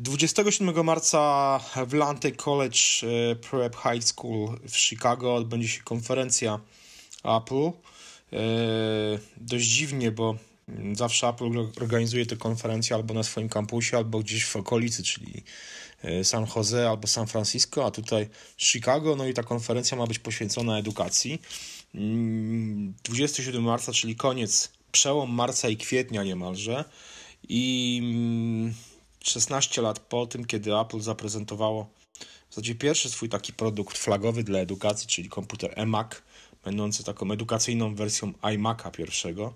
27 marca w Lante College e, Prep High School w Chicago odbędzie się konferencja Apple. E, dość dziwnie, bo zawsze Apple organizuje te konferencje albo na swoim kampusie, albo gdzieś w okolicy, czyli e, San Jose albo San Francisco, a tutaj Chicago. No i ta konferencja ma być poświęcona edukacji. 27 mm, marca, czyli koniec, przełom marca i kwietnia niemalże. I 16 lat po tym, kiedy Apple zaprezentowało w zasadzie pierwszy swój taki produkt flagowy dla edukacji, czyli komputer eMac, będący taką edukacyjną wersją iMac'a pierwszego.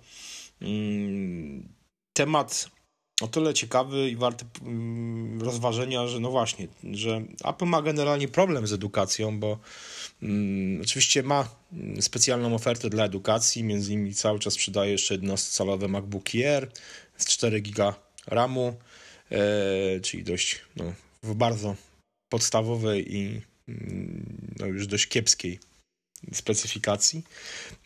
Mm, temat o tyle ciekawy i warty mm, rozważenia, że no właśnie, że Apple ma generalnie problem z edukacją, bo um, oczywiście ma specjalną ofertę dla edukacji, między innymi cały czas sprzedaje jeszcze 11-calowe MacBook Air z 4 GB RAMu, czyli dość no, w bardzo podstawowej i mm, no, już dość kiepskiej specyfikacji.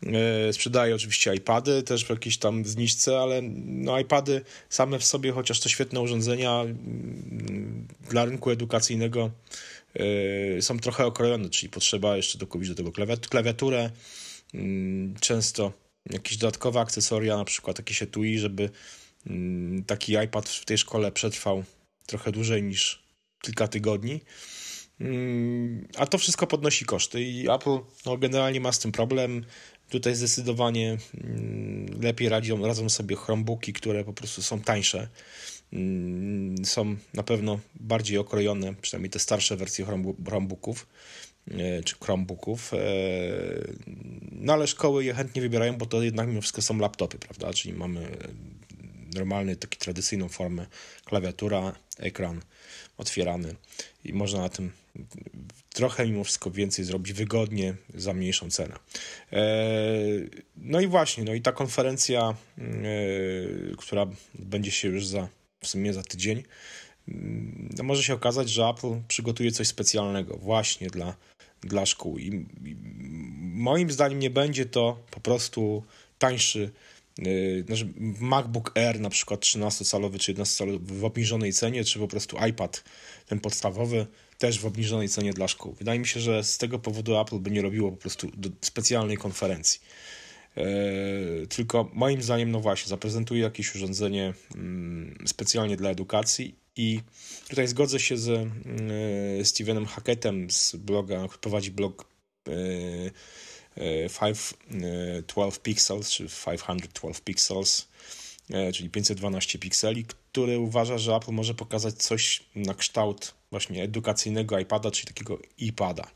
E, sprzedaje oczywiście iPady, też w jakiejś tam zniżce, ale no iPady same w sobie, chociaż to świetne urządzenia mm, dla rynku edukacyjnego e, są trochę okrojone, czyli potrzeba jeszcze dokupić do tego klawiaturę, mm, często jakieś dodatkowe akcesoria, na przykład jakieś etui, żeby taki iPad w tej szkole przetrwał trochę dłużej niż kilka tygodni. Mm, a to wszystko podnosi koszty i Apple no, generalnie ma z tym problem. Tutaj zdecydowanie mm, lepiej radzą, radzą sobie Chromebooki, które po prostu są tańsze. Mm, są na pewno bardziej okrojone, przynajmniej te starsze wersje Chromebooków e, czy Chromebooków. E, no ale szkoły je chętnie wybierają, bo to jednak mimo wszystko są laptopy, prawda? Czyli mamy normalny, taki tradycyjną formę klawiatura, ekran otwierany i można na tym trochę mimo wszystko więcej zrobić wygodnie za mniejszą cenę. E, no i właśnie, no i ta konferencja, e, która będzie się już za w sumie za tydzień, no może się okazać, że Apple przygotuje coś specjalnego właśnie dla, dla szkół. I, moim zdaniem nie będzie to po prostu tańszy znaczy MacBook Air na przykład 13-calowy czy 11-calowy w obniżonej cenie, czy po prostu iPad ten podstawowy też w obniżonej cenie dla szkół. Wydaje mi się, że z tego powodu Apple by nie robiło po prostu specjalnej konferencji. E, tylko moim zdaniem, no właśnie, zaprezentuje jakieś urządzenie mm, specjalnie dla edukacji i tutaj zgodzę się z e, Stevenem Hackettem z bloga, prowadzi blog 512 e, Pixels, czy 512 Pixels, czyli 512 pikseli, który uważa, że Apple może pokazać coś na kształt właśnie edukacyjnego iPada, czyli takiego iPada,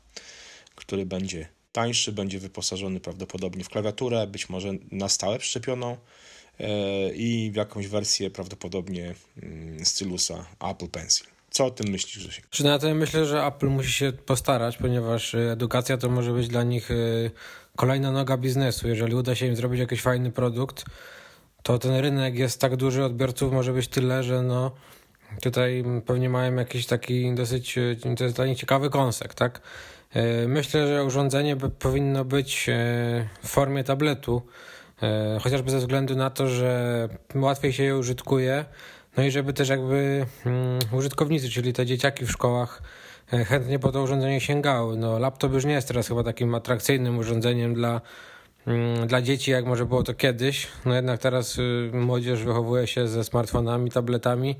który będzie tańszy, będzie wyposażony prawdopodobnie w klawiaturę, być może na stałe przyczepioną e, i w jakąś wersję prawdopodobnie mm, stylusa Apple Pencil. Co o tym myślisz, Grzesiek? Czy na tym myślę, że Apple musi się postarać, ponieważ edukacja to może być dla nich e, kolejna noga biznesu. Jeżeli uda się im zrobić jakiś fajny produkt, to ten rynek jest tak duży, odbiorców może być tyle, że no Tutaj pewnie mają jakiś taki dosyć, to jest dla nich ciekawy konsek, tak? E, myślę, że urządzenie powinno być e, w formie tabletu, e, chociażby ze względu na to, że łatwiej się je użytkuje, no i żeby też jakby mm, użytkownicy, czyli te dzieciaki w szkołach chętnie po to urządzenie sięgały. No, laptop już nie jest teraz chyba takim atrakcyjnym urządzeniem dla, mm, dla dzieci, jak może było to kiedyś. No jednak teraz y, młodzież wychowuje się ze smartfonami, tabletami,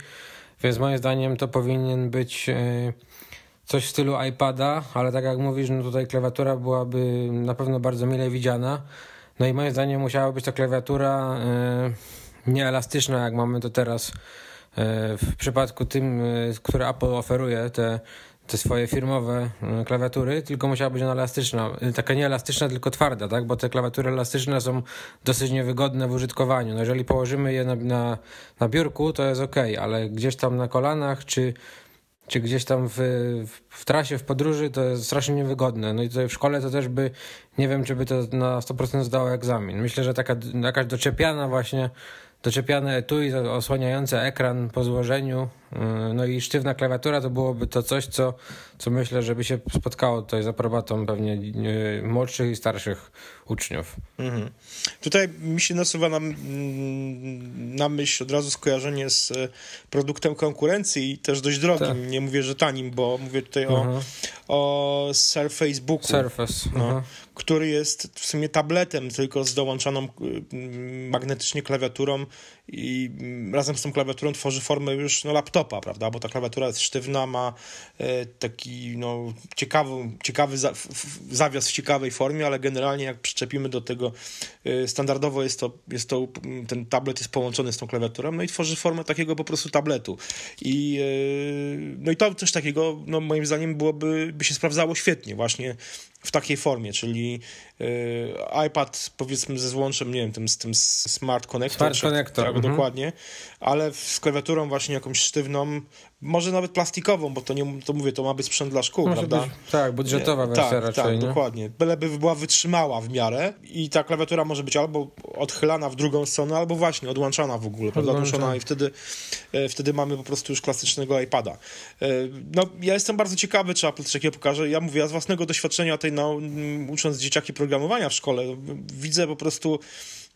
więc moim zdaniem to powinien być e, coś w stylu iPada, ale tak jak mówisz, no tutaj klawiatura byłaby na pewno bardzo mile widziana. No i moim zdaniem musiała być to klawiatura e, nieelastyczna, jak mamy to teraz e, w przypadku tym, które Apple oferuje, te, te swoje firmowe klawiatury, tylko musiała być ona elastyczna. Taka nie elastyczna, tylko twarda, tak? bo te klawiatury elastyczne są dosyć niewygodne w użytkowaniu. No jeżeli położymy je na, na, na biurku, to jest ok, ale gdzieś tam na kolanach, czy, czy gdzieś tam w, w trasie, w podróży, to jest strasznie niewygodne. No i tutaj w szkole to też by, nie wiem, czy by to na 100% zdało egzamin. Myślę, że taka jakaś doczepiana właśnie, doczepiane etui osłaniające ekran po złożeniu no i sztywna klawiatura to byłoby to coś, co, co myślę, żeby się spotkało tutaj z aprobatą pewnie yy, młodszych i starszych uczniów. Mhm. Tutaj mi się nasuwa na, na myśl od razu skojarzenie z e, produktem konkurencji i też dość drogim. Tak. Nie mówię, że tanim, bo mówię tutaj o, mhm. o Surface Booku. Surface. No, mhm. który jest w sumie tabletem, tylko z dołączoną magnetycznie klawiaturą i razem z tą klawiaturą tworzy formę już no, laptopa, prawda? Bo ta klawiatura jest sztywna, ma e, taki no, ciekawy, ciekawy za, zawias w ciekawej formie, ale generalnie jak przyczepimy do tego e, standardowo jest to, jest to, ten tablet jest połączony z tą klawiaturą, no i tworzy formę takiego po prostu tabletu. I, e, no i to coś takiego, no, moim zdaniem byłoby, by się sprawdzało świetnie właśnie w takiej formie, czyli y, iPad powiedzmy ze złączem, nie wiem, tym, z tym Smart Connector. Smart Connector. Tak, mhm. dokładnie, ale z klawiaturą właśnie jakąś sztywną, może nawet plastikową, bo to nie, to mówię, to ma być sprzęt dla szkół, może prawda? Być, tak, budżetowa wersja tak, raczej, Tak, nie? dokładnie. Byleby była wytrzymała w miarę i ta klawiatura może być albo odchylana w drugą stronę, albo właśnie odłączana w ogóle, prawda? Odłączona i wtedy, e, wtedy mamy po prostu już klasycznego iPada. E, no, ja jestem bardzo ciekawy, czy Apple coś takiego pokaże. Ja mówię, ja z własnego doświadczenia tej, no, ucząc dzieciaki programowania w szkole, widzę po prostu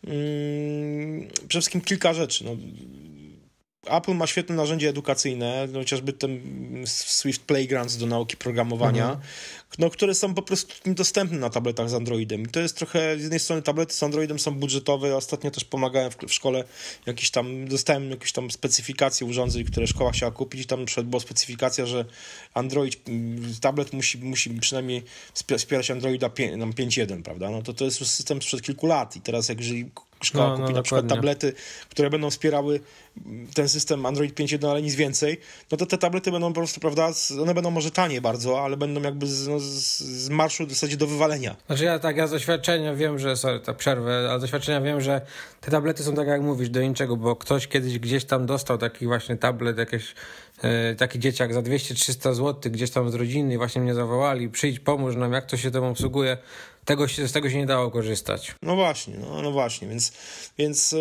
mm, przede wszystkim kilka rzeczy. No, Apple ma świetne narzędzie edukacyjne, no chociażby ten Swift Playgrounds do nauki programowania, mhm. no, które są po prostu dostępne na tabletach z Androidem. I to jest trochę, z jednej strony tablety z Androidem są budżetowe, ostatnio też pomagałem w, w szkole, jakiś tam, dostałem jakieś tam specyfikacje urządzeń, które szkoła chciała kupić i tam była specyfikacja, że Android, tablet musi, musi przynajmniej wspierać Androida 5.1, prawda? No to to jest już system sprzed kilku lat i teraz jak jeżeli szkoła no, no, kupi na przykład tablety, które będą wspierały ten system Android 5.1, ale nic więcej, no to te tablety będą po prostu, prawda, one będą może tanie bardzo, ale będą jakby z, no, z marszu w zasadzie do wywalenia. Znaczy ja tak, ja z doświadczenia wiem, że, sorry, ta przerwę, ale z doświadczenia wiem, że te tablety są tak jak mówisz, do niczego, bo ktoś kiedyś gdzieś tam dostał taki właśnie tablet, jakieś e, taki dzieciak za 200-300 zł gdzieś tam z rodziny i właśnie mnie zawołali, przyjdź, pomóż nam, jak to się temu obsługuje tego się, z tego się nie dało korzystać. No właśnie, no, no właśnie, więc, więc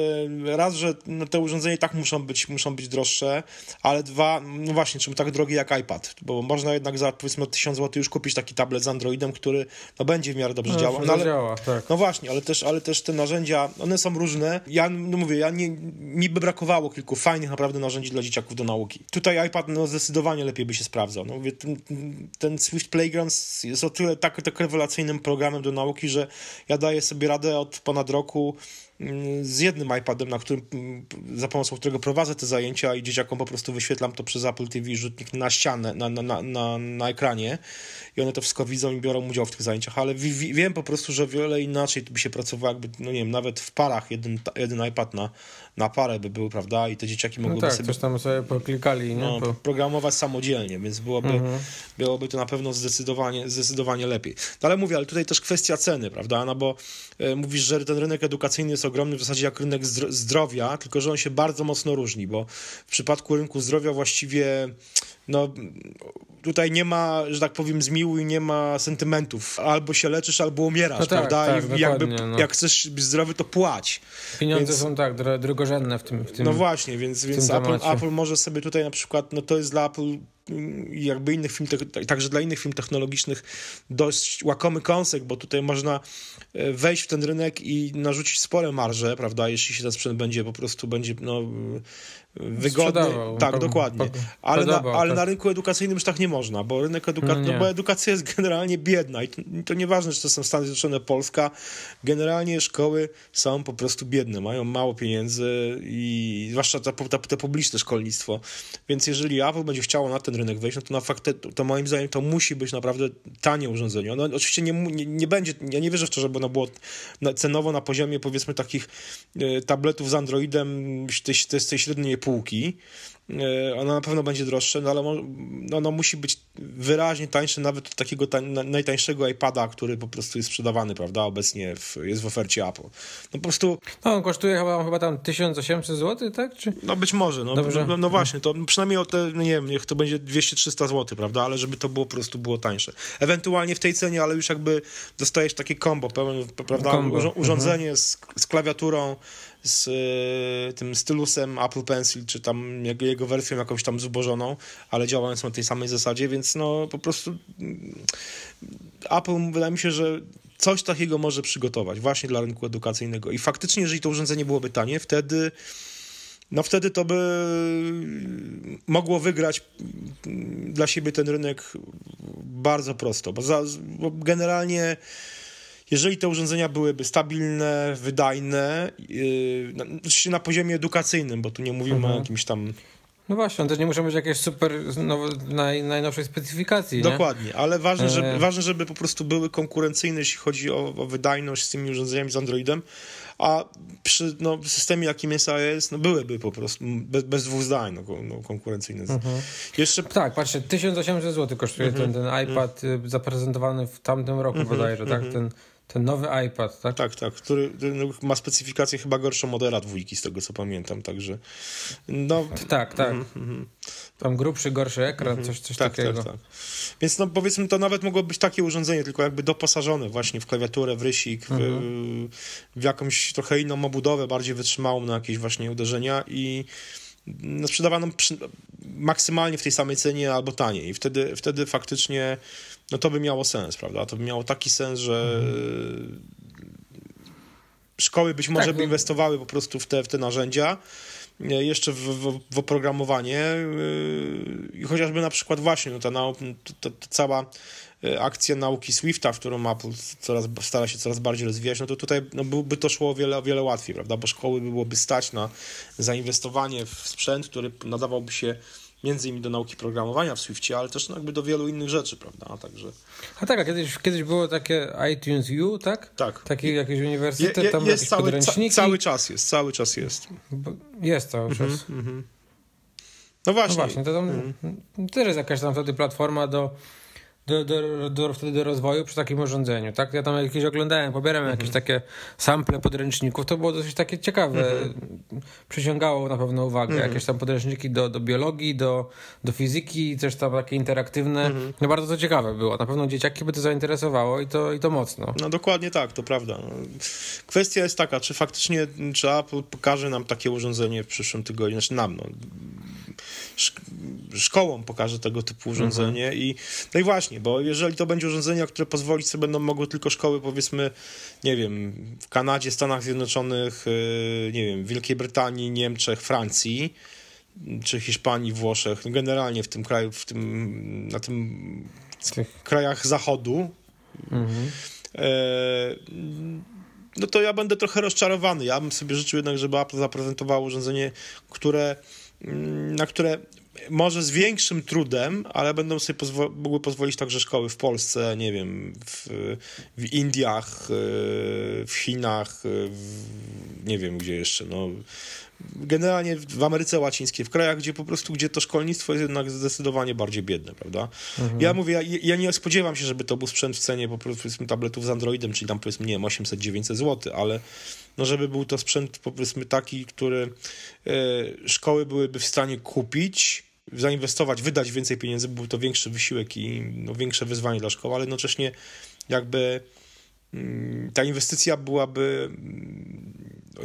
e, raz, że no, te urządzenia tak muszą być, muszą być droższe, ale dwa, no właśnie, czym tak drogi jak iPad, bo można jednak za powiedzmy 1000 zł już kupić taki tablet z Androidem, który no, będzie w miarę dobrze no, działał. No, ale, działa, tak. no właśnie, ale też, ale też te narzędzia, one są różne. Ja no mówię, ja nie, mi by brakowało kilku fajnych naprawdę narzędzi dla dzieciaków do nauki. Tutaj iPad no, zdecydowanie lepiej by się sprawdzał. No, mówię, ten, ten Swift Playgrounds jest o tyle tak, tak rewelacyjnym programem do nauki, że ja daję sobie radę od ponad roku z jednym iPadem, na którym, za pomocą którego prowadzę te zajęcia i dzieciakom po prostu wyświetlam to przez Apple TV rzutnik na ścianę, na, na, na, na ekranie. I one to wszystko widzą i biorą udział w tych zajęciach, ale wiem po prostu, że wiele inaczej by się pracowało, jakby, no nie wiem, nawet w parach jeden, jeden iPad na, na parę by był, prawda, i te dzieciaki mogłyby no tak, sobie... coś tam sobie poklikali, no, po... programować samodzielnie, więc byłoby, mhm. byłoby to na pewno zdecydowanie, zdecydowanie lepiej. No, ale mówię, ale tutaj też kwestia ceny, prawda, no bo e, mówisz, że ten rynek edukacyjny jest ogromny w zasadzie jak rynek zdrowia, tylko że on się bardzo mocno różni, bo w przypadku rynku zdrowia właściwie no tutaj nie ma, że tak powiem, zmiłu i nie ma sentymentów. Albo się leczysz, albo umierasz, no tak, prawda? Tak, jakby, no. jak chcesz być zdrowy, to płać. Pieniądze więc, są tak drogorzędne w tym, w tym No właśnie, więc, więc Apple, Apple może sobie tutaj na przykład, no to jest dla Apple jakby innych firm, także dla innych firm technologicznych dość łakomy kąsek, bo tutaj można e, wejść w ten rynek i narzucić spore marże, prawda, jeśli się ten sprzęt będzie po prostu będzie no, wygodny. Tak, dokładnie. Ale, na, ale tak. na rynku edukacyjnym już tak nie można, bo rynek edukacyjny, no, no bo edukacja jest generalnie biedna i to, to nieważne, czy to są Stany Zjednoczone, Polska, generalnie szkoły są po prostu biedne, mają mało pieniędzy i zwłaszcza te, te, te publiczne szkolnictwo, więc jeżeli Apple będzie chciało na ten rynek wejść, no to na fakt, to, to moim zdaniem to musi być naprawdę tanie urządzenie. Ono oczywiście nie, nie, nie będzie, ja nie wierzę w to, żeby ono było cenowo na poziomie powiedzmy takich e, tabletów z Androidem tej, tej średniej półki, E, ono na pewno będzie droższe, no ale ono no, musi być wyraźnie tańsze nawet od takiego tań, najtańszego iPada, który po prostu jest sprzedawany, prawda, obecnie w, jest w ofercie Apple. No po prostu... No on kosztuje chyba, chyba tam 1800 zł, tak? Czy... No być może, no, no, no, właśnie, to przynajmniej o te, no nie wiem, niech to będzie 200-300 zł, prawda, ale żeby to było po prostu było tańsze. Ewentualnie w tej cenie, ale już jakby dostajesz takie combo, pełen, prawda, combo. urządzenie mhm. z, z klawiaturą, z y, tym stylusem Apple Pencil, czy tam jego, wersją jakąś tam zubożoną, ale działającą na tej samej zasadzie, więc no po prostu mm, Apple wydaje mi się, że coś takiego może przygotować właśnie dla rynku edukacyjnego. I faktycznie, jeżeli to urządzenie byłoby tanie, wtedy no wtedy to by mogło wygrać dla siebie ten rynek bardzo prosto, bo, za, bo generalnie jeżeli te urządzenia byłyby stabilne, wydajne, yy, na, na poziomie edukacyjnym, bo tu nie mówimy mhm. o jakimś tam no właśnie, on też nie muszą być jakieś super now, naj, najnowszej specyfikacji. Dokładnie, nie? ale ważne żeby, e... ważne, żeby po prostu były konkurencyjne, jeśli chodzi o, o wydajność z tymi urządzeniami z Androidem, a przy no, systemie, jakim jest iOS, no byłyby po prostu bez, bez dwóch zdań no, no, konkurencyjne. Mhm. Jeszcze... Tak, patrzcie, 1800 zł kosztuje mhm. ten, ten iPad mhm. zaprezentowany w tamtym roku mhm. bodajże, tak? Mhm. Ten ten nowy iPad, tak? Tak, tak, który ma specyfikację chyba gorszą modela dwójki, z tego co pamiętam, także no... Tak, tak. Mm. Tam grubszy, gorszy ekran, mm -hmm. coś, coś tak, takiego. Tak, tak. Więc no powiedzmy, to nawet mogło być takie urządzenie, tylko jakby doposażone właśnie w klawiaturę, w rysik, mm -hmm. w, w, jakąś trochę inną obudowę, bardziej wytrzymałą na jakieś właśnie uderzenia i no, sprzedawano przy, maksymalnie w tej samej cenie albo taniej. I wtedy, wtedy faktycznie no to by miało sens, prawda? To by miało taki sens, że szkoły być może tak, by no. inwestowały po prostu w te, w te narzędzia, e, jeszcze w, w, w oprogramowanie e, i chociażby na przykład właśnie no ta, ta, ta cała e, akcja nauki Swifta, w którą Apple coraz, stara się coraz bardziej rozwijać, no to tutaj no, by to szło o wiele, o wiele łatwiej, prawda, bo szkoły by byłoby stać na zainwestowanie w sprzęt, który nadawałby się między innymi do nauki programowania w Swiftie, ale też no, jakby do wielu innych rzeczy, prawda? Także... A tak, a kiedyś, kiedyś było takie iTunes U, tak? Tak. Taki jakiś uniwersytet, je, tam jest jakieś cały, podręczniki. Ca, cały czas jest, cały czas jest. Jest cały czas. Mm -hmm. No właśnie. No właśnie, to tam mm. też jest jakaś tam wtedy platforma do do, do, do, wtedy do rozwoju przy takim urządzeniu, tak? Ja tam jakieś oglądałem, pobieram mhm. jakieś takie sample podręczników, to było dosyć takie ciekawe. Mhm. Przyciągało na pewno uwagę. Mhm. Jakieś tam podręczniki do, do biologii, do, do fizyki, też tam takie interaktywne. Mhm. No bardzo to ciekawe było. Na pewno dzieciaki by to zainteresowało i to, i to mocno. No dokładnie tak, to prawda. Kwestia jest taka, czy faktycznie, czy Apple pokaże nam takie urządzenie w przyszłym tygodniu, znaczy nam, no, szkołom pokaże tego typu urządzenie mhm. i no i właśnie, bo jeżeli to będzie urządzenie, które pozwolić sobie będą mogły tylko szkoły, powiedzmy, nie wiem, w Kanadzie, Stanach Zjednoczonych, y, nie wiem, Wielkiej Brytanii, Niemczech, Francji, czy Hiszpanii, Włoszech, no generalnie w tym kraju, w tym, na tym Tych... krajach zachodu, mhm. E, no to ja będę trochę rozczarowany. Ja bym sobie życzył jednak, żeby Apple zaprezentowało urządzenie, które na które może z większym trudem, ale będą sobie pozwo mogły pozwolić także szkoły w Polsce, nie wiem, w, w Indiach, e, w Chinach, e, w, nie wiem gdzie jeszcze, no generalnie w Ameryce Łacińskiej, w krajach, gdzie po prostu, gdzie to szkolnictwo jest jednak zdecydowanie bardziej biedne, prawda? Mhm. Ja mówię, ja, ja, nie spodziewam się, żeby to był sprzęt w cenie po prostu tabletów z Androidem, czyli tam powiedzmy, nie wiem, 800-900 zł, ale no żeby był to sprzęt powiedzmy taki, który e, szkoły byłyby w stanie kupić, zainwestować, wydać więcej pieniędzy, był to większy wysiłek i no, większe wyzwanie dla szkoły, ale jednocześnie jakby mm, ta inwestycja byłaby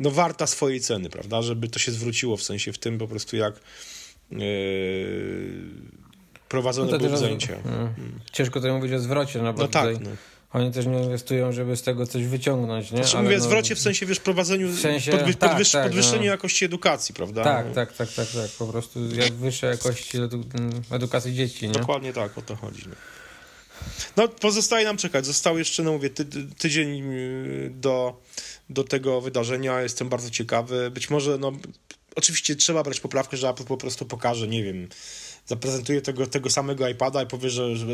no, warta swojej ceny, prawda, żeby to się zwróciło w sensie w tym po prostu jak yy, prowadzone no były zajęcia. No, hmm. Ciężko to mówić o zwrocie, no bo no tak, no. Oni też nie inwestują, żeby z tego coś wyciągnąć, nie? Znaczy, mówię no, zwrocie w sensie, wiesz, prowadzeniu, w sensie, podwy, tak, podwyż, tak, podwyższeniu no. jakości edukacji, prawda? Tak, tak, tak, tak, tak, po prostu jak wyższej jakości edu edukacji dzieci, nie? Dokładnie tak, o to chodzi. No. No, pozostaje nam czekać. Został jeszcze, no mówię, ty, tydzień y, do, do tego wydarzenia. Jestem bardzo ciekawy. Być może, no, oczywiście trzeba brać poprawkę, że Apple po prostu pokaże, nie wiem, zaprezentuje tego, tego samego iPada i powie, że, że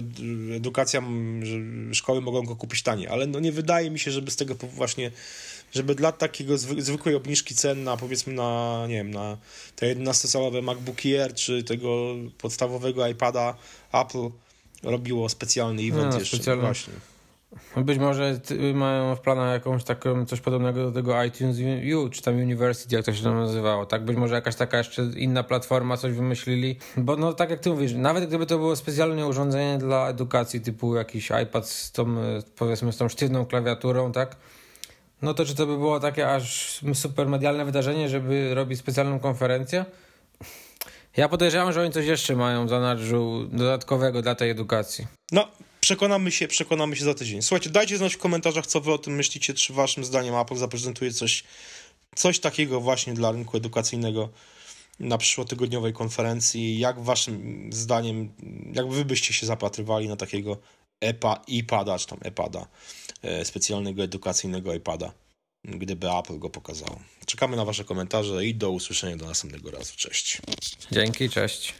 edukacja, że szkoły mogą go kupić taniej, ale no nie wydaje mi się, żeby z tego właśnie, żeby dla takiego zwykłej obniżki cen na powiedzmy na, nie wiem, na te 11-calowe MacBook Air, czy tego podstawowego iPada Apple robiło specjalny event no, jeszcze. Specjalny. Właśnie. Być może mają w planach jakąś taką, coś podobnego do tego iTunes U, czy tam University, jak to się tam nazywało, tak? Być może jakaś taka jeszcze inna platforma coś wymyślili, bo no tak jak ty mówisz, nawet gdyby to było specjalne urządzenie dla edukacji, typu jakiś iPad z tą, powiedzmy, z tą sztywną klawiaturą, tak? No to czy to by było takie aż super medialne wydarzenie, żeby robić specjalną konferencję? Ja podejrzewam, że oni coś jeszcze mają w zanadrzu dodatkowego dla tej edukacji. No, przekonamy się, przekonamy się za tydzień. Słuchajcie, dajcie znać w komentarzach, co wy o tym myślicie, czy waszym zdaniem Apple zaprezentuje coś, coś takiego właśnie dla rynku edukacyjnego na przyszłotygodniowej konferencji. Jak waszym zdaniem, jak wy byście się zapatrywali na takiego EPA, iPada, czy tam EPADa, e, specjalnego edukacyjnego iPada, gdyby Apple go pokazało. Czekamy na wasze komentarze i do usłyszenia do następnego razu. Cześć. Dzięki, cześć.